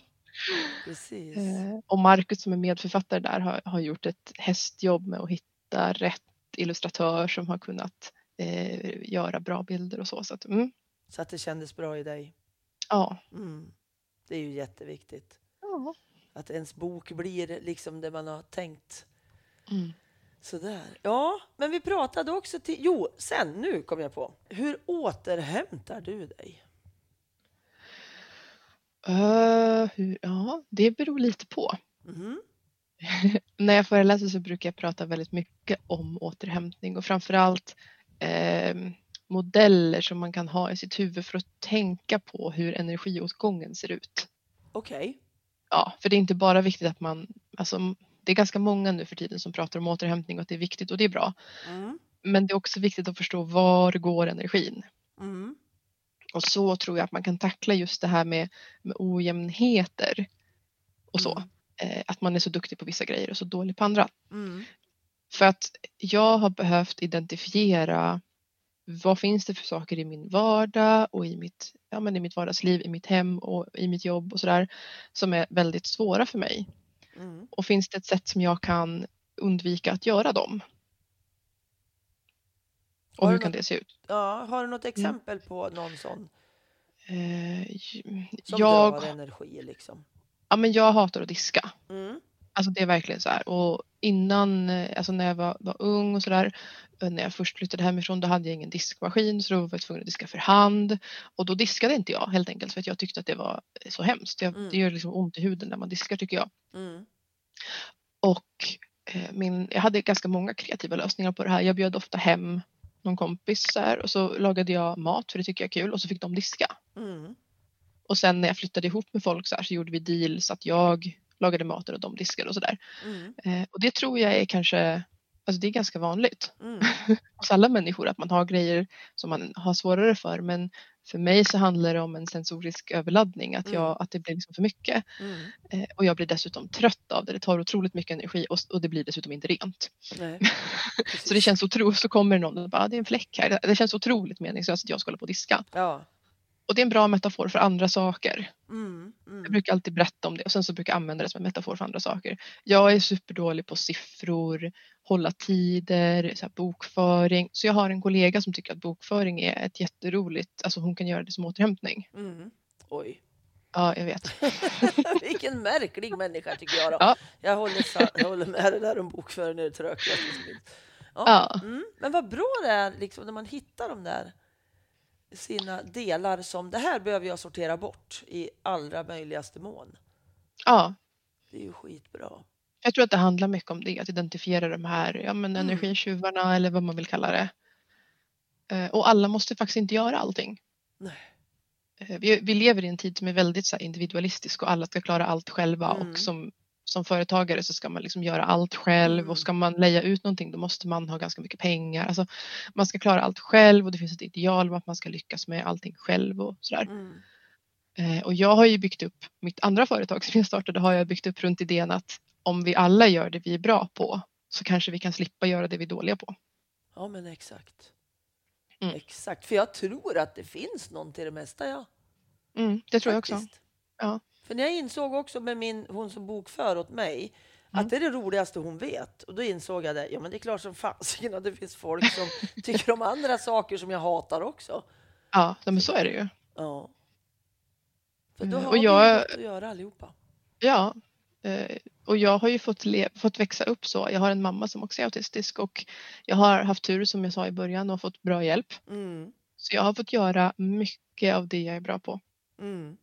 precis. Eh, och Marcus som är medförfattare där har, har gjort ett hästjobb med att hitta rätt illustratör som har kunnat eh, göra bra bilder och så. Så att, mm, Så att det kändes bra i dig. ja. Mm. Det är ju jätteviktigt. Ja. Att ens bok blir liksom det man har tänkt. Mm. Sådär. Ja, men vi pratade också till... Jo, sen, nu kom jag på. Hur återhämtar du dig? Eh, hur, ja, det beror lite på. Mhm. När jag föreläser så brukar jag prata väldigt mycket om återhämtning och framförallt eh, modeller som man kan ha i sitt huvud för att tänka på hur energiåtgången ser ut. Okej. Ja, för det är inte bara viktigt att man, alltså det är ganska många nu för tiden som pratar om återhämtning och att det är viktigt och det är bra. Mm. Men det är också viktigt att förstå var går energin? Mm. Och så tror jag att man kan tackla just det här med, med ojämnheter och så. Mm. Eh, att man är så duktig på vissa grejer och så dålig på andra. Mm. För att jag har behövt identifiera vad finns det för saker i min vardag och i mitt, ja, men i mitt vardagsliv, i mitt hem och i mitt jobb och sådär som är väldigt svåra för mig. Mm. Och finns det ett sätt som jag kan undvika att göra dem? Och hur du kan något- det se ut? Ja, har du något exempel på någon sån Eh, som jag, drar energi liksom? Ja, men jag hatar att diska. Mm. Alltså det är verkligen så här. Och innan, eh, alltså när jag var, var ung och sådär, eh, när jag först flyttade hemifrån då hade jag ingen diskmaskin så då var jag tvungen att diska för hand. Och då diskade inte jag helt enkelt för att jag tyckte att det var eh, så hemskt. Jag, Mm. Det gör liksom ont i huden när man diskar tycker jag. Mm. Och eh, min, jag hade ganska många kreativa lösningar på det här. Jag bjöd ofta hem någon kompis så här, och så lagade jag mat för det tycker jag är kul och så fick de diska. Mm. Och sen när jag flyttade ihop med folk så här så gjorde vi deals att jag lagade maten och de diskade och sådär. Mm. Eh, och det tror jag är kanske, alltså det är ganska vanligt Mm. hos alla människor att man har grejer som man har svårare för. Men för mig så handlar det om en sensorisk överladdning, att, jag, Mm. att det blir liksom för mycket. Mm. Eh, och jag blir dessutom trött av det. Det tar otroligt mycket energi och, och det blir dessutom inte rent. Så det känns otroligt, så kommer någon och bara, "Ah, det är en fläck här. Det känns otroligt meningslöst att jag ska hålla på och diska. Ja. Och det är en bra metafor för andra saker. Mm. Mm. Jag brukar alltid berätta om det och sen så brukar jag använda det som en metafor för andra saker. Jag är superdålig på siffror, hålla tider, så bokföring. Så jag har en kollega som tycker att bokföring är ett jätteroligt, alltså hon kan göra det som återhämtning. Mm. Oj. Ja, jag vet. Vilken märklig människa tycker jag då. Ja. Jag, håller, jag håller med det där om bokföring är det finns. Ja. Ja. Mm. Men vad bra det är liksom, när man hittar de där sina delar som det här behöver jag sortera bort i allra möjligaste mån. ja, Det är ju skitbra. jag tror att det handlar mycket om det, att identifiera de här ja, men Mm. energitjuvarna eller vad man vill kalla det. Eh, Och alla måste faktiskt inte göra allting. Nej. Eh, Vi, vi lever i en tid som är väldigt så individualistisk och alla ska klara allt själva Mm. och som, som företagare så ska man liksom göra allt själv Mm. och ska man leja ut någonting då måste man ha ganska mycket pengar. Alltså, man ska klara allt själv och det finns ett ideal om att man ska lyckas med allting själv och sådär. Mm. Eh, Och jag har ju byggt upp mitt andra företag som jag startade har jag byggt upp runt idén att om vi alla gör det vi är bra på så kanske vi kan slippa göra det vi är dåliga på. Ja, men exakt. Mm. Exakt, för jag tror att det finns någon till det mesta. Ja. Mm, det tror jag också. Faktiskt. Ja. För när jag insåg också med min, hon som bokför åt mig, Mm. att det är det roligaste hon vet. Och då insåg jag det, ja men det är klart som fasiken att det finns folk som tycker om andra saker som jag hatar också. Ja, men så är det ju. Ja. För då Mm, har och vi jag- något att göra allihopa. Ja, eh, och jag har ju fått, fått växa upp så. Jag har en mamma som också är autistisk och jag har haft tur som jag sa i början och fått bra hjälp. Mm. Så jag har fått göra mycket av det jag är bra på. Mm.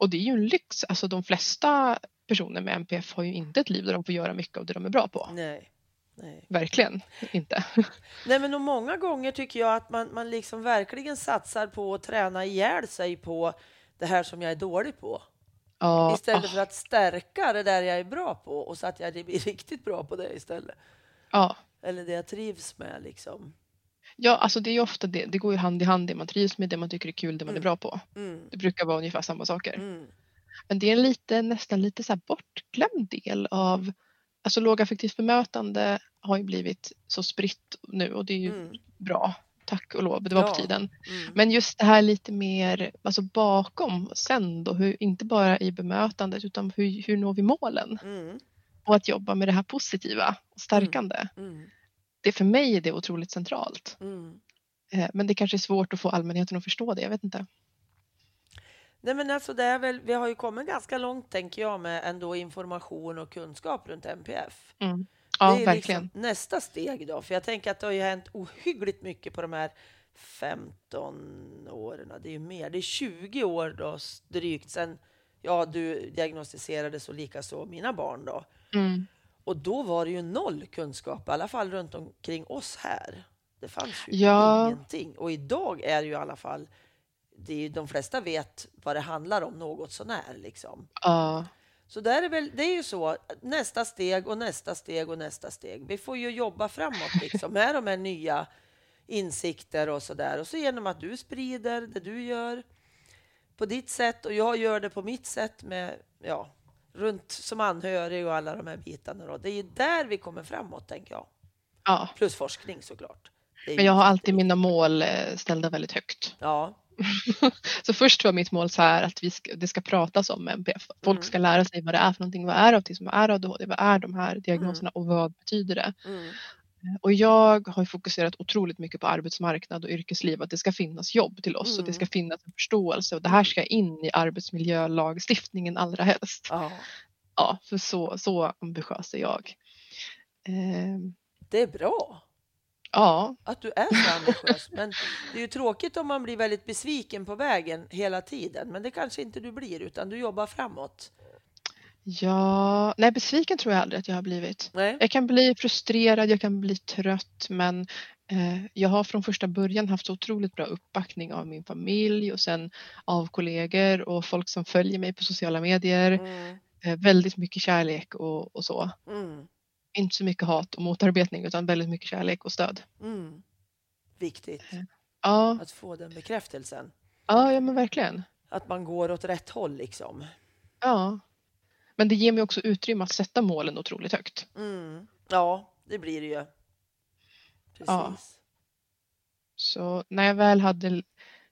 Och det är ju en lyx. Alltså de flesta personer med MPF har ju inte ett liv där de får göra mycket av det de är bra på. Nej. Nej. Verkligen inte. Nej, men och många gånger tycker jag att man, man liksom verkligen satsar på att träna ihjäl sig på det här som jag är dålig på. Ja, Istället ah, för att stärka det där jag är bra på och så att jag blir riktigt bra på det istället. ja. Eller det jag trivs med liksom. Ja, alltså det är ju ofta det. Det går ju hand i hand det man trivs med, det man tycker är kul, det man är Mm. bra på. Mm. Det brukar vara ungefär samma saker. Mm. Men det är en lite, nästan lite så här bortglömd del av, alltså lågaffektivt bemötande har ju blivit så spritt nu och det är ju bra, tack och lov, det var Ja. på tiden. Mm. Men just det här lite mer alltså bakom sen då, hur, inte bara i bemötandet utan hur, hur når vi målen? Mm. Och att jobba med det här positiva och stärkande. Mm. Det för mig är det otroligt centralt. Mm. Eh, Men det kanske är svårt att få allmänheten att förstå det, jag vet inte. Nej, men alltså det är väl, vi har ju kommit ganska långt, tänker jag, med ändå information och kunskap runt MPF. Mm. Ja, det är verkligen. Liksom nästa steg då, för jag tänker att det har ju hänt ohyggligt mycket på de här 15 åren. Det är ju mer, det är 20 år då drygt sedan ja, du diagnostiserades och likaså mina barn då. Mm. Och då var det ju noll kunskap, i alla fall runt omkring oss här. Det fanns ju Ja. ingenting. Och idag är det ju i alla fall, det är ju, de flesta vet vad det handlar om något sånär liksom. Ja, Så där är väl, det är ju så, nästa steg och nästa steg och nästa steg. Vi får ju jobba framåt liksom med de här nya insikter och så där. Och så genom att du sprider det du gör på ditt sätt och jag gör det på mitt sätt med, ja, runt som anhörig och alla de här bitarna. Då. Det är ju där vi kommer framåt, tänker jag. ja. Plus forskning såklart. Men jag har alltid mina mål eh, ställda väldigt högt. Ja, Så först var mitt mål så här att vi ska, det ska pratas om MPF. Folk Mm. ska lära sig vad det är för någonting. Vad är autism? Vad är ADHD? Vad är de här diagnoserna och vad betyder det? mm, Och jag har fokuserat otroligt mycket på arbetsmarknad och yrkesliv. Att det ska finnas jobb till oss och det ska Mm. finnas en förståelse. Och det här ska in i arbetsmiljölagstiftningen allra helst. ja. Ja, för så, så ambitiös är jag. Ehm, Det är bra. ja, att du är så ambitiös. Men det är ju tråkigt om man blir väldigt besviken på vägen hela tiden. Men det kanske inte du blir, utan du jobbar framåt. Ja, nej besviken tror jag aldrig att jag har blivit. Nej? Jag kan bli frustrerad, jag kan bli trött men eh, jag har från första början haft så otroligt bra uppbackning av min familj och sen av kollegor och folk som följer mig på sociala medier. Mm, Eh, väldigt mycket kärlek och, och så. mm, Inte så mycket hat och motarbetning utan väldigt mycket kärlek och stöd. mm. Viktigt Ja, att få den bekräftelsen. ja, ja men verkligen. Att man går åt rätt håll liksom. Ja. Men det ger mig också utrymme att sätta målen otroligt högt. Mm. Ja, det blir det ju. Precis. Ja. Så när jag väl hade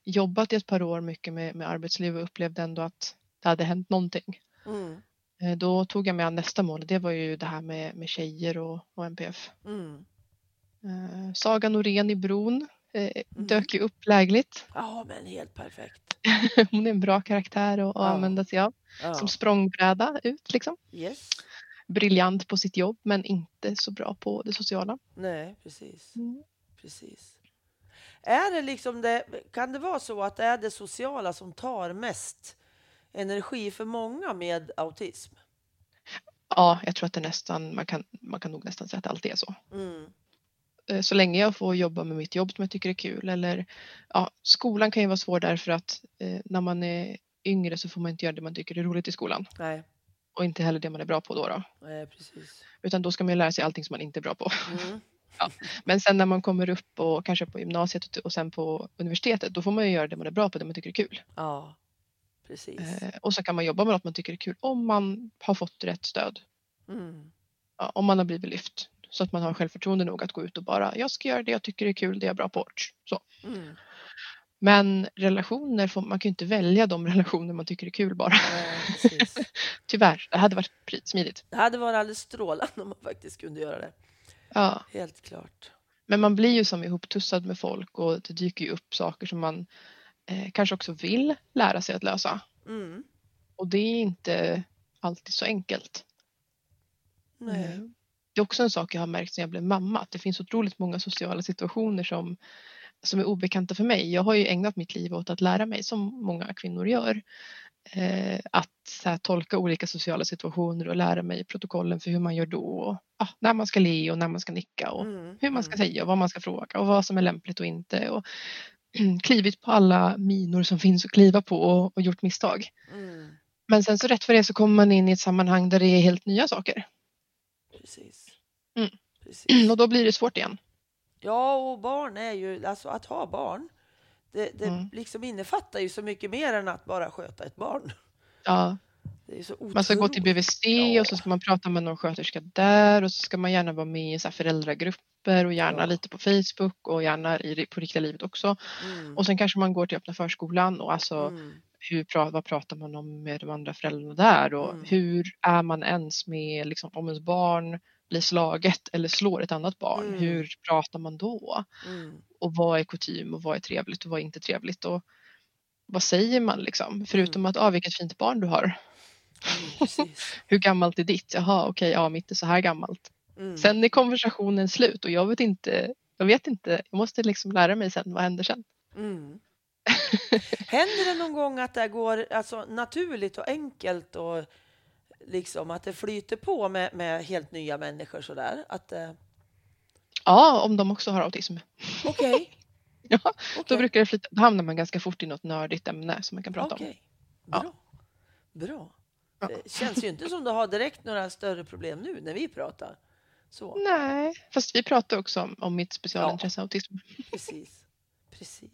jobbat i ett par år mycket med, med arbetsliv och upplevde ändå att det hade hänt någonting. Mm, Eh, Då tog jag mig an nästa mål. Det var ju det här med, med tjejer och, och MPF. mm. Eh, Saga Norén i Bron eh, Mm. dök ju upp lägligt. Ja, men helt perfekt. Hon är en bra karaktär att, att Ja. använda sig av. Ja. Som språngbräda ut liksom. Yes. Briljant på sitt jobb men inte så bra på det sociala. Nej, precis. Mm. Precis. Är det liksom det, kan det vara så att det är det sociala som tar mest energi för många med autism? Ja, jag tror att det nästan, man kan, man kan nog nästan säga att det alltid är så. Mm. Eh, Så länge jag får jobba med mitt jobb som jag tycker är kul eller ja, skolan kan ju vara svår därför att eh, när man är yngre så får man inte göra det man tycker är roligt i skolan Nej, och inte heller det man är bra på då. då. nej, precis. Utan då ska man ju lära sig allting som man inte är bra på. Mm. Men sen när man kommer upp och kanske på gymnasiet och sen på universitetet då får man ju göra det man är bra på, det man tycker är kul. Ja, precis. Eh, och så kan man jobba med något man tycker är kul om man har fått rätt stöd. Mm. Ja, om man har blivit lyft. Så att man har självförtroende nog att gå ut och bara, jag ska göra det jag tycker är kul, det jag är bra på. Så. Mm. Men relationer, får, man kan ju inte välja de relationer man tycker är kul bara. Precis. Tyvärr, det hade varit smidigt. Det hade varit alldeles strålande om man faktiskt kunde göra det. Ja. Helt klart. Men man blir ju som ihoptussad med folk och det dyker ju upp saker som man eh, kanske också vill lära sig att lösa. Mm. Och det är inte alltid så enkelt. Nej. Eh, Det är också en sak jag har märkt sedan jag blev mamma, att det finns otroligt många sociala situationer som, som är obekanta för mig. Jag har ju ägnat mitt liv åt att lära mig, som många kvinnor gör, eh, att här, tolka olika sociala situationer och lära mig protokollen för hur man gör då. Och, ah, när man ska le och när man ska nicka och Mm. hur man ska Mm. säga och vad man ska fråga och vad som är lämpligt och inte. Och, klivit på alla minor som finns att kliva på och, och gjort misstag. Mm. Men sen så rätt för det så kommer man in i ett sammanhang där det är helt nya saker. Precis. Mm. Och då blir det svårt igen. Ja, och barn är ju, alltså att ha barn, det, det Mm. liksom innefattar ju så mycket mer än att bara sköta ett barn. Ja, Man ska gå till. BVC Ja. och så ska man prata med någon sköterska där och så ska man gärna vara med i så föräldragrupper och gärna Ja. lite på Facebook och gärna i, på riktiga livet också. Mm. Och sen kanske man går till öppna förskolan och alltså Mm. hur, vad pratar man om med de andra föräldrarna där och Mm. hur är man ens med liksom, om ens barn blir slaget eller slår ett annat barn, Mm. hur pratar man då? Mm. Och vad är kutym och vad är trevligt och vad är inte trevligt och vad säger man liksom? Förutom att, ah, vilket fint barn du har. Mm. Hur gammalt är ditt? Jaha, okej, ja, mitt är så här gammalt. Mm. Sen är konversationen slut och jag vet inte, jag vet inte, jag måste liksom lära mig sen, vad händer sen? Mm. Händer det någon gång att det går alltså, naturligt och enkelt och liksom att det flyter på med, med helt nya människor sådär? Att, eh, Ja, om de också har autism. Okej, Ja, då okej, brukar det flytta, då hamnar man ganska fort i något nördigt ämne som man kan prata om. okej. Ja. Bra. Bra. Ja. Det känns ju inte som du har direkt några större problem nu när vi pratar. Så, Nej, fast vi pratar också om, om mitt specialintresse autism. precis. Precis.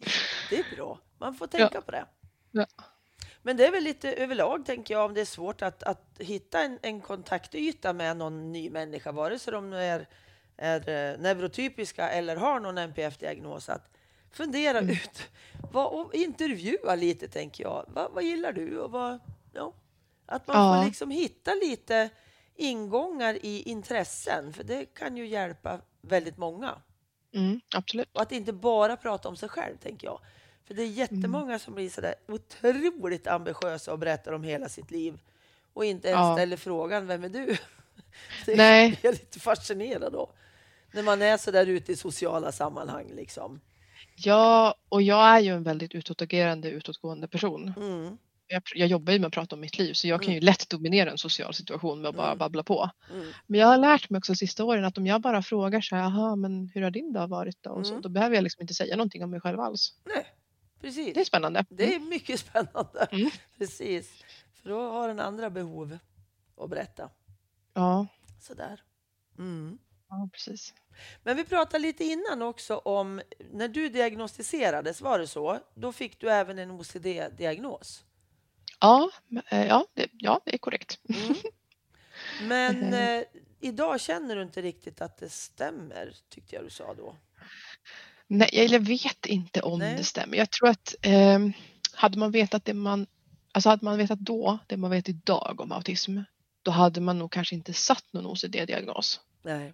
Det är bra. Man får tänka på det. Ja. Men det är väl lite överlag, tänker jag, om det är svårt att, att hitta en, en kontaktyta med någon ny människa, vare sig de är, är eh, neurotypiska eller har någon NPF-diagnos, att fundera Mm. ut vad, och intervjua lite, tänker jag. Vad, vad gillar du? Och vad, ja, att man Ja. får liksom hitta lite ingångar i intressen, för det kan ju hjälpa väldigt många. Mm, absolut. Och att inte bara prata om sig själv, tänker jag. För det är jättemånga Mm. som blir sådär otroligt ambitiösa och berättar om hela sitt liv och inte ens Ja. ställer frågan vem är du? Det Nej. är jag lite fascinerad av. När man är så där ute i sociala sammanhang liksom. Ja, och jag är ju en väldigt utåtagerande, utåtgående person. Mm, Jag, jag jobbar ju med att prata om mitt liv så jag kan ju lätt dominera en social situation med att bara Mm. babbla på. mm, Men jag har lärt mig också de sista åren att om jag bara frågar så här, jaha, men hur har din dag varit då? Och så, Mm. då behöver jag liksom inte säga någonting om mig själv alls. nej, precis. Det är spännande. Det är mycket spännande. Mm. Precis. För då har den andra behov att berätta. Ja, Sådär. Mm. ja, precis. Men vi pratade lite innan också om när du diagnostiserades, var det så? Då fick du även en OCD-diagnos. Ja, eh, ja, det, ja, det är korrekt. Mm. Men eh, idag känner du inte riktigt att det stämmer, tyckte jag du sa då. Nej, jag vet inte om Nej. det stämmer. Jag tror att eh, hade man vetat det man, alltså hade man vetat då, det man vet idag om autism, då hade man nog kanske inte satt någon OCD-diagnos. Nej.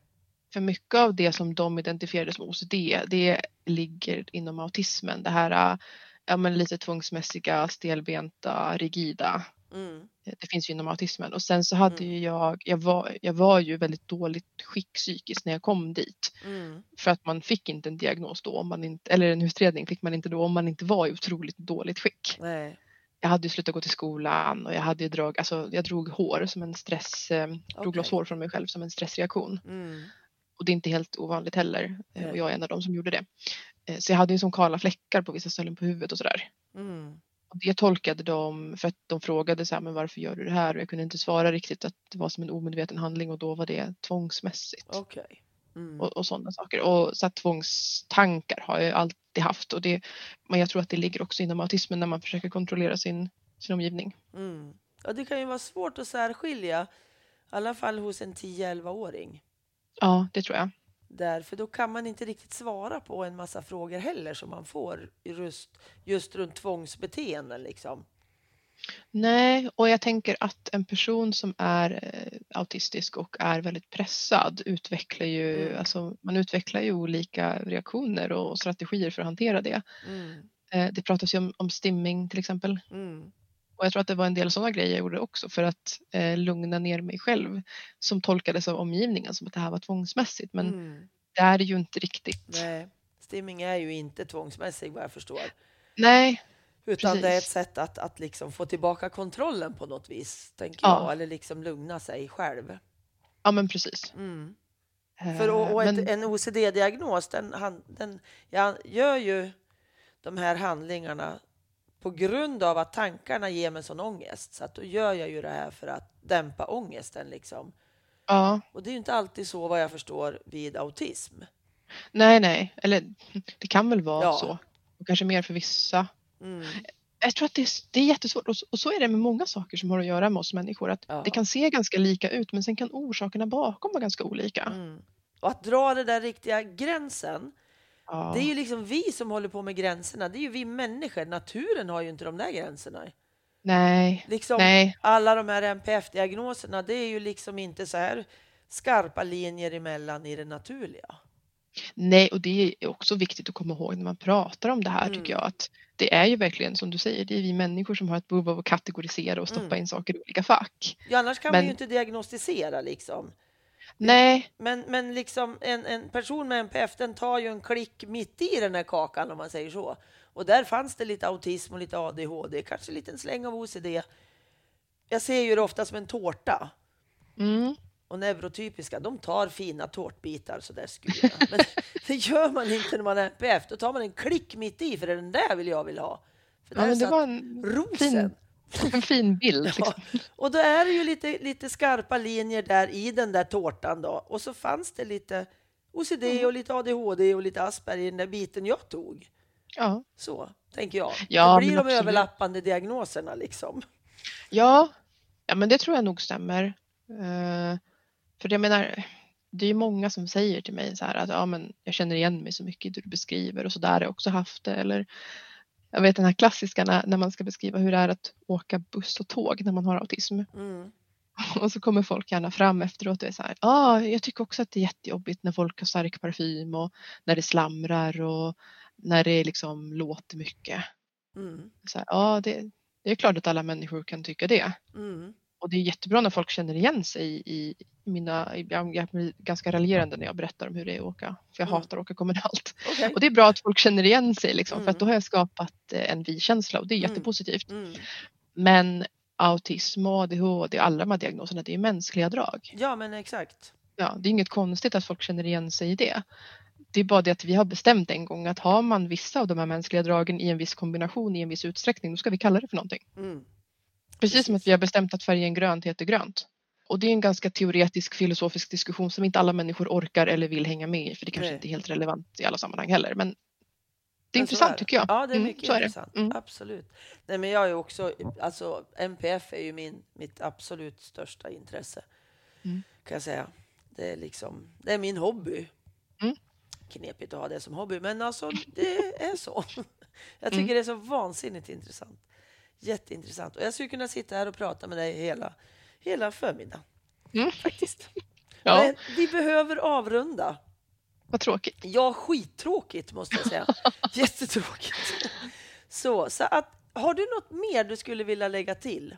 För mycket av det som de identifierade som OCD, det ligger inom autismen. Det här ja, men lite tvångsmässiga, stelbenta, rigida. Mm. Det finns ju inom autismen. Och sen så hade Mm. ju jag, jag var, jag var ju väldigt dåligt skick psykiskt när jag kom dit. Mm. För att man fick inte en diagnos då, om man inte, eller en utredning fick man inte då om man inte var i otroligt dåligt skick. Nej. Jag hade ju slutat gå till skolan och jag hade ju drag, alltså jag drog hår som en stress, eh, drog loss hår från mig själv som en stressreaktion. Mm. Och det är inte helt ovanligt heller. eh. Och jag är en av dem som gjorde det. Eh, Så jag hade ju som kala fläckar på vissa ställen på huvudet och sådär. Mm. Och det tolkade de, för att de frågade så här, men varför gör du det här? Och jag kunde inte svara riktigt att det var som en omedveten handling och då var det tvångsmässigt. Okej. Mm. Och, och sådana saker. Och så här, tvångstankar har jag alltid haft. Och det, men jag tror att det ligger också inom autismen när man försöker kontrollera sin, sin omgivning. Mm. Ja, det kan ju vara svårt att särskilja, i alla fall hos en 10-11-åring. Ja, det tror jag. Där, för då kan man inte riktigt svara på en massa frågor heller som man får just, just runt tvångsbeteenden. Liksom. Nej, och jag tänker att en person som är eh, autistisk och är väldigt pressad utvecklar ju, Mm. alltså man utvecklar ju olika reaktioner och strategier för att hantera det. Mm. Eh, det pratas ju om, om stimming till exempel. Mm. Och jag tror att det var en del sådana grejer jag gjorde också för att eh, lugna ner mig själv som tolkades av omgivningen som att det här var tvångsmässigt. Men Mm. det är det ju inte riktigt. Nej, stimming är ju inte tvångsmässig vad jag förstår. Nej, Utan det är ett Precis. sätt att, att liksom få tillbaka kontrollen på något vis, tänker Ja. jag. Eller liksom lugna sig själv. ja men precis. Mm. Eh, För och, och ett, men, en OCD-diagnos, den, han- den jag gör ju de här handlingarna på grund av att tankarna ger mig sån ångest. Så att då gör jag ju det här för att dämpa ångesten liksom. ja, Och det är ju inte alltid så vad jag förstår vid autism. nej, nej, eller det kan väl vara Ja. så. Och kanske mer för vissa. Mm. jag tror att det är, det är jättesvårt och så, och så är det med många saker som har att göra med oss människor. Att Ja. Det kan se ganska lika ut men sen kan orsakerna bakom vara ganska olika. Mm. Och att dra den där riktiga gränsen, Ja. det är ju liksom vi som håller på med gränserna. Det är ju vi människor. Naturen har ju inte de där gränserna. Nej, Liksom nej, alla de här NPF-diagnoserna, det är ju liksom inte så här skarpa linjer emellan i det naturliga. nej och det är också viktigt att komma ihåg när man pratar om det här Mm. tycker jag att det är ju verkligen som du säger, det är vi människor som har ett behov av att kategorisera och stoppa Mm. in saker i olika fack. Ja, annars kan Men- vi ju inte diagnostisera liksom. Nej, Men, men liksom en, en person med NPF, den tar ju en klick mitt i den här kakan om man säger så. Och där fanns det lite autism och lite ADHD, kanske en liten släng av OCD. Jag ser ju det ofta som en tårta. mm. Och neurotypiska, de tar fina tårtbitar så där skurna. Men det gör man inte när man är NPF. Då tar man en klick mitt i, för det är den där vill jag vill ha. För ja, där men det satt var en rosen. fin, en fin bild. Ja, Liksom. och då är det ju lite, lite skarpa linjer där i den där tårtan då. Och så fanns det lite OCD Mm. och lite ADHD och lite Asperger i den där biten jag tog. Ja. Så tänker jag. Ja, det blir de överlappande diagnoserna liksom. Ja, ja, men det tror jag nog stämmer. Eh, för jag menar, det är ju många som säger till mig så här att ja, men jag känner igen mig så mycket i det du beskriver och så där har jag också haft det. Eller jag vet den här klassiska när, när man ska beskriva hur det är att åka buss och tåg när man har autism. Mm. Och så kommer folk gärna fram efteråt och är så här, ja, ah, jag tycker också att det är jättejobbigt när folk har stark parfym och när det slamrar och när det liksom låter mycket. Mm. Så här, ja, det, det är klart att alla människor kan tycka det. Mm. Och det är jättebra när folk känner igen sig i mina, jag blir ganska raljerande när jag berättar om hur det är att åka. För jag Mm. hatar att åka kommunalt. Okej. Och det är bra att folk känner igen sig liksom, för att Mm. då har jag skapat eh, en vi-känsla och det är Mm. jättepositivt. Mm. Men autism och ADHD, alla de här diagnoserna, det är mänskliga drag. Ja, men exakt. Ja, det är inget konstigt att folk känner igen sig i det. Det är bara det att vi har bestämt en gång att har man vissa av de här mänskliga dragen i en viss kombination i en viss utsträckning, då ska vi kalla det för någonting. Mm. Precis som Precis. att vi har bestämt att färgen grönt heter grönt. Och det är en ganska teoretisk filosofisk diskussion som inte alla människor orkar eller vill hänga med i för det kanske Nej. inte är helt relevant i alla sammanhang heller. Men det är Men intressant det. tycker jag. Ja, det är Mm, mycket så är intressant. Mm. Absolut. Nej, men jag är också, alltså NPF är ju min, mitt absolut största intresse. Mm. Kan jag säga. Det är liksom, det är min hobby. Mm. Knepigt att ha det som hobby, men alltså det är så. Jag tycker Mm. det är så vansinnigt intressant. Jätteintressant. Och jag skulle kunna sitta här och prata med dig hela, hela förmiddagen. Mm. Faktiskt. Ja, Men vi behöver avrunda. vad tråkigt. Ja, skittråkigt måste jag säga. Jättetråkigt. Så, så att, har du något mer du skulle vilja lägga till?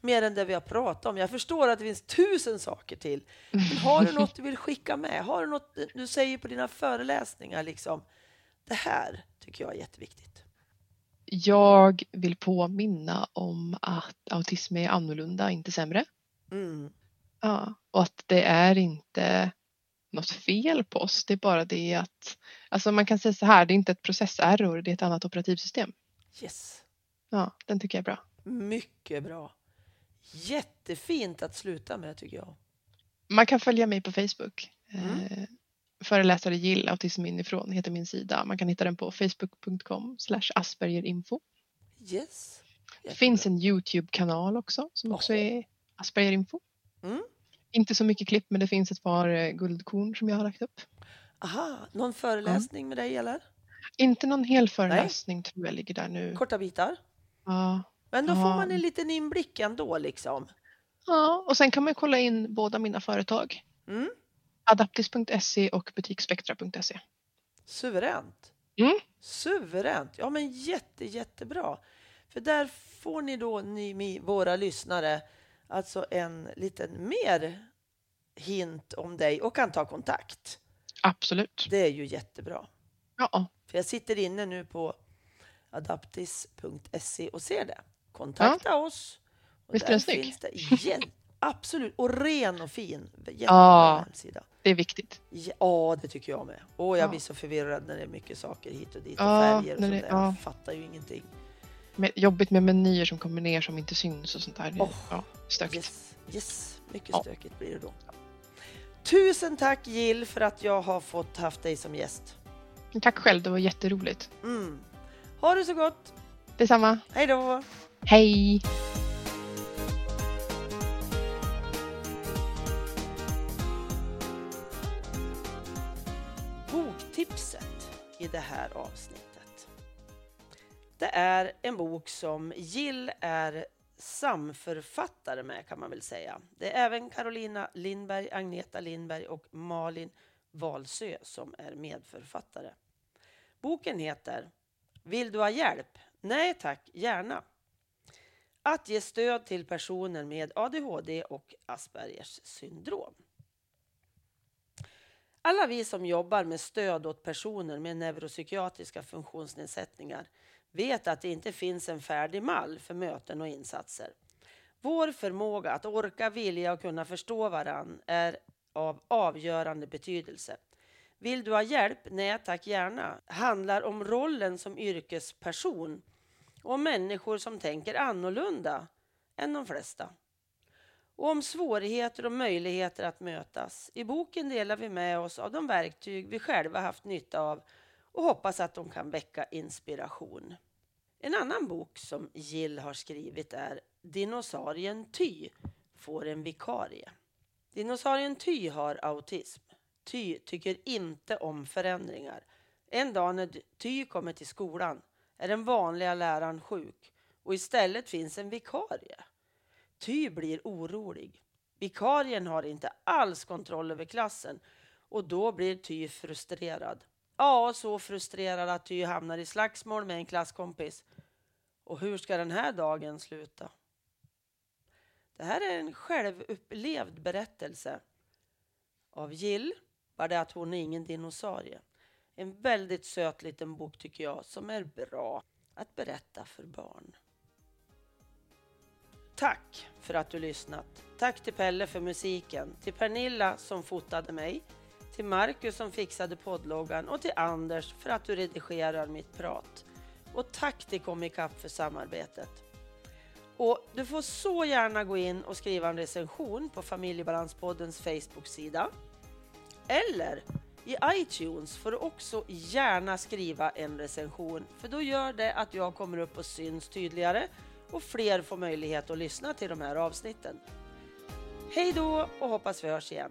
Mer än det vi har pratat om. Jag förstår att det finns tusen saker till. Men har du något du vill skicka med? Har du något du säger på dina föreläsningar? Liksom? Det här tycker jag är jätteviktigt. Jag vill påminna om att autism är annorlunda, inte sämre. Mm. Ja, och att det är inte något fel på oss. Det är bara det att, alltså man kan säga så här, det är inte ett processerror, det är ett annat operativsystem. Yes. Ja, den tycker jag är bra. Mycket bra. Jättefint att sluta med tycker jag. Man kan följa mig på Facebook. Mm. Föreläsare Gill, autism inifrån heter min sida. Man kan hitta den på facebook.com slash aspergerinfo. Yes. Det finns en Youtube-kanal också som också Oho. är aspergerinfo. Mm. Inte så mycket klipp men det finns ett par eh, guldkorn som jag har lagt upp. Aha, någon föreläsning med dig eller? Inte någon hel föreläsning tror jag ligger där nu. Korta bitar? Ja. Men då får Ja. man en liten inblick ändå liksom. ja, och sen kan man kolla in båda mina företag. Mm. Adaptis.se och butikspektra.se. Suveränt. Mm. Suveränt. Ja, men jätte, jättebra. För där får ni då, ni, våra lyssnare, alltså en liten mer hint om dig och kan ta kontakt. Absolut. Det är ju jättebra. Ja, För jag sitter inne nu på adaptis.se och ser det. Kontakta oss. Och Visst är den snygg? finns det. Absolut. Och ren och fin. Jättebra Ja. hemsida. det är viktigt. Ja, det tycker jag med. Och jag Ja. blir så förvirrad när det är mycket saker hit och dit och Ja, färger och sånt det- där. Jag ja. fattar ju ingenting. Med, jobbigt med menyer som kommer ner som inte syns och sånt där. Åh, ja, stökigt. Yes, yes. Mycket stökigt blir det då. Tusen tack Jill för att jag har fått haft dig som gäst. Tack själv, det var jätteroligt. Mm. Ha det så gott! Detsamma. Hej då! Hej! Det här avsnittet. Det är en bok som Jill är samförfattare med kan man väl säga. Det är även Carolina Lindberg, Agneta Lindberg och Malin Valsö som är medförfattare. Boken heter Vill du ha hjälp? Nej tack, gärna. Att ge stöd till personer med ADHD och Aspergers syndrom. Alla vi som jobbar med stöd åt personer med neuropsykiatriska funktionsnedsättningar vet att det inte finns en färdig mall för möten och insatser. Vår förmåga att orka, vilja och kunna förstå varann är av avgörande betydelse. Vill du ha hjälp? Nej tack, gärna. Handlar om rollen som yrkesperson och människor som tänker annorlunda än de flesta. Och om svårigheter och möjligheter att mötas. I boken delar vi med oss av de verktyg vi själva haft nytta av och hoppas att de kan väcka inspiration. En annan bok som Jill har skrivit är Dinosaurien Ty får en vikarie. Dinosaurien Ty har autism. Ty tycker inte om förändringar. En dag när Ty kommer till skolan är den vanliga läraren sjuk och istället finns en vikarie. Ty blir orolig. Vikarien har inte alls kontroll över klassen och då blir Ty frustrerad. Ja, så frustrerad att Ty hamnar i slagsmål med en klasskompis. Och hur ska den här dagen sluta? Det här är en självupplevd berättelse av Jill, bara det att hon är ingen dinosaurie. En väldigt söt liten bok tycker jag som är bra att berätta för barn. Tack för att du lyssnat. Tack till Pelle för musiken, till Pernilla som fotade mig, till Marcus som fixade poddloggan och till Anders för att du redigerar mitt prat. Och tack till Comicap för samarbetet. Och du får så gärna gå in och skriva en recension på Familjebalanspoddens Facebook-sida. Eller i iTunes får du också gärna skriva en recension för då gör det att jag kommer upp och syns tydligare och fler får möjlighet att lyssna till de här avsnitten. Hej då och hoppas vi hörs igen.